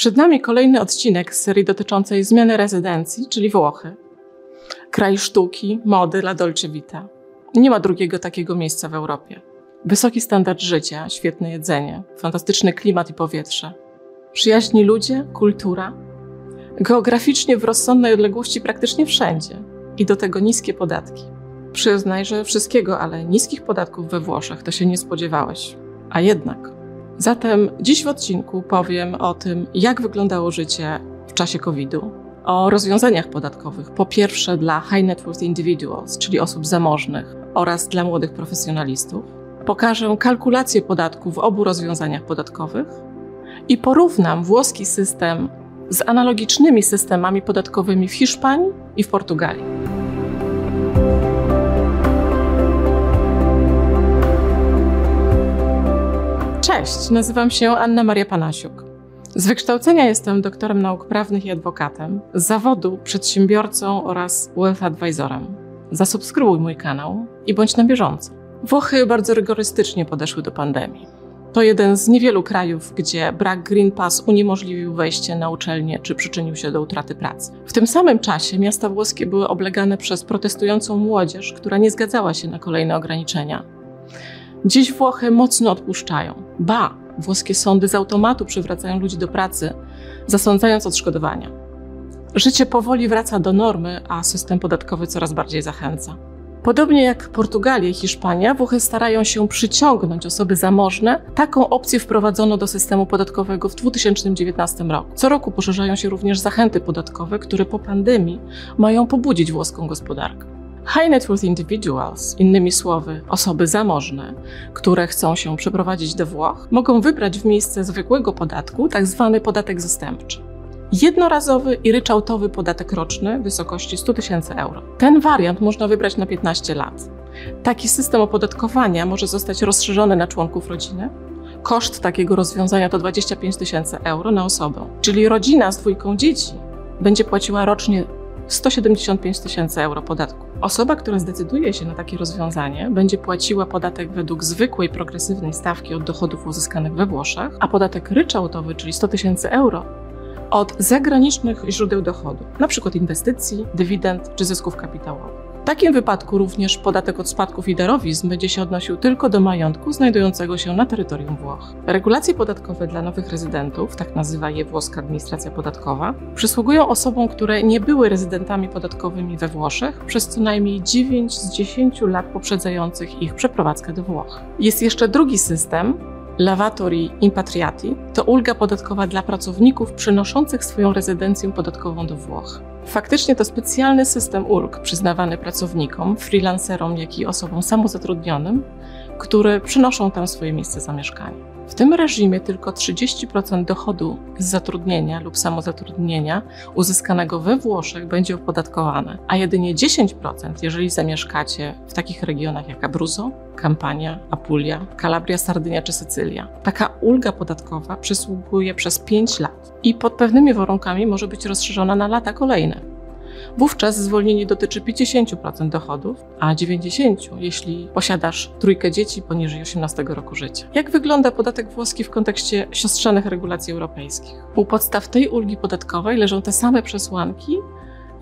Przed nami kolejny odcinek z serii dotyczącej zmiany rezydencji, czyli Włochy. Kraj sztuki, mody la Dolce Vita. Nie ma drugiego takiego miejsca w Europie. Wysoki standard życia, świetne jedzenie, fantastyczny klimat i powietrze. Przyjaźni ludzie, kultura. Geograficznie w rozsądnej odległości praktycznie wszędzie. I do tego niskie podatki. Przyznaj, że wszystkiego, ale niskich podatków we Włoszech to się nie spodziewałeś. A jednak. Zatem dziś w odcinku powiem o tym, jak wyglądało życie w czasie COVID-u, o rozwiązaniach podatkowych. Po pierwsze dla high net worth individuals, czyli osób zamożnych, oraz dla młodych profesjonalistów. Pokażę kalkulację podatku w obu rozwiązaniach podatkowych i porównam włoski system z analogicznymi systemami podatkowymi w Hiszpanii i w Portugalii. Cześć, nazywam się Anna Maria Panasiuk. Z wykształcenia jestem doktorem nauk prawnych i adwokatem, z zawodu przedsiębiorcą oraz wealth advisorem. Zasubskrybuj mój kanał i bądź na bieżąco. Włochy bardzo rygorystycznie podeszły do pandemii. To jeden z niewielu krajów, gdzie brak Green Pass uniemożliwił wejście na uczelnię czy przyczynił się do utraty pracy. W tym samym czasie miasta włoskie były oblegane przez protestującą młodzież, która nie zgadzała się na kolejne ograniczenia. Dziś Włochy mocno odpuszczają. Ba, włoskie sądy z automatu przywracają ludzi do pracy, zasądzając odszkodowania. Życie powoli wraca do normy, a system podatkowy coraz bardziej zachęca. Podobnie jak Portugalia i Hiszpania, Włochy starają się przyciągnąć osoby zamożne. Taką opcję wprowadzono do systemu podatkowego w 2019 roku. Co roku poszerzają się również zachęty podatkowe, które po pandemii mają pobudzić włoską gospodarkę. High net worth individuals, innymi słowy osoby zamożne, które chcą się przeprowadzić do Włoch, mogą wybrać w miejsce zwykłego podatku tzw. Tak podatek zastępczy. Jednorazowy i ryczałtowy podatek roczny w wysokości 100 tysięcy euro. Ten wariant można wybrać na 15 lat. Taki system opodatkowania może zostać rozszerzony na członków rodziny. Koszt takiego rozwiązania to 25 tysięcy euro na osobę, czyli rodzina z dwójką dzieci będzie płaciła rocznie 175 tysięcy euro podatku. Osoba, która zdecyduje się na takie rozwiązanie, będzie płaciła podatek według zwykłej progresywnej stawki od dochodów uzyskanych we Włoszech, a podatek ryczałtowy, czyli 100 tysięcy euro, od zagranicznych źródeł dochodu, np. inwestycji, dywidend czy zysków kapitałowych. W takim wypadku również podatek od spadków i darowizn będzie się odnosił tylko do majątku znajdującego się na terytorium Włoch. Regulacje podatkowe dla nowych rezydentów, tak nazywa je włoska administracja podatkowa, przysługują osobom, które nie były rezydentami podatkowymi we Włoszech przez co najmniej 9 z 10 lat poprzedzających ich przeprowadzkę do Włoch. Jest jeszcze drugi system, Lavatori Impatriati to ulga podatkowa dla pracowników przynoszących swoją rezydencję podatkową do Włoch. Faktycznie to specjalny system ulg przyznawany pracownikom, freelancerom, jak i osobom samozatrudnionym, które przynoszą tam swoje miejsce zamieszkania. W tym reżimie tylko 30% dochodu z zatrudnienia lub samozatrudnienia uzyskanego we Włoszech będzie opodatkowane, a jedynie 10%, jeżeli zamieszkacie w takich regionach jak Abruzzo, Campania, Apulia, Kalabria, Sardynia czy Sycylia. Taka ulga podatkowa przysługuje przez 5 lat i pod pewnymi warunkami może być rozszerzona na lata kolejne. Wówczas zwolnienie dotyczy 50% dochodów, a 90% jeśli posiadasz trójkę dzieci poniżej 18 roku życia. Jak wygląda podatek włoski w kontekście siostrzanych regulacji europejskich? U podstaw tej ulgi podatkowej leżą te same przesłanki,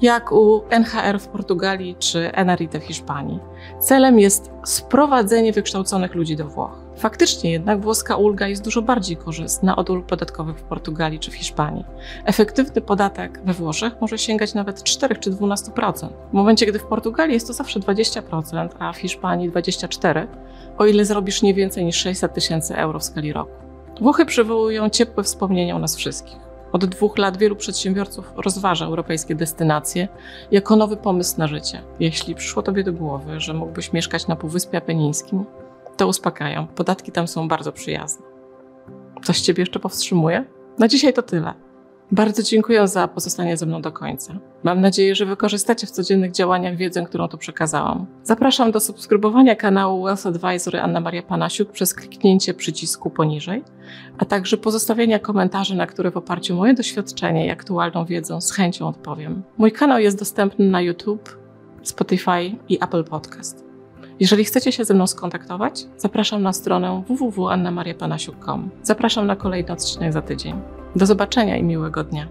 jak u NHR w Portugalii czy NRIT w Hiszpanii. Celem jest sprowadzenie wykształconych ludzi do Włoch. Faktycznie jednak włoska ulga jest dużo bardziej korzystna od ulg podatkowych w Portugalii czy w Hiszpanii. Efektywny podatek we Włoszech może sięgać nawet 4 czy 12%. W momencie, gdy w Portugalii jest to zawsze 20%, a w Hiszpanii 24%, o ile zrobisz nie więcej niż 600 tysięcy euro w skali roku. Włochy przywołują ciepłe wspomnienia u nas wszystkich. Od dwóch lat wielu przedsiębiorców rozważa europejskie destynacje jako nowy pomysł na życie. Jeśli przyszło Tobie do głowy, że mógłbyś mieszkać na Półwyspie Apenińskim, to uspokajam. Podatki tam są bardzo przyjazne. Coś Ciebie jeszcze powstrzymuje? Na dzisiaj to tyle. Bardzo dziękuję za pozostanie ze mną do końca. Mam nadzieję, że wykorzystacie w codziennych działaniach wiedzę, którą tu przekazałam. Zapraszam do subskrybowania kanału Wealth Advisory Anna Maria Panasiuk przez kliknięcie przycisku poniżej, a także pozostawienia komentarzy, na które w oparciu o moje doświadczenie i aktualną wiedzę z chęcią odpowiem. Mój kanał jest dostępny na YouTube, Spotify i Apple Podcast. Jeżeli chcecie się ze mną skontaktować, zapraszam na stronę www.annamariapanasiuk.com. Zapraszam na kolejny odcinek za tydzień. Do zobaczenia i miłego dnia.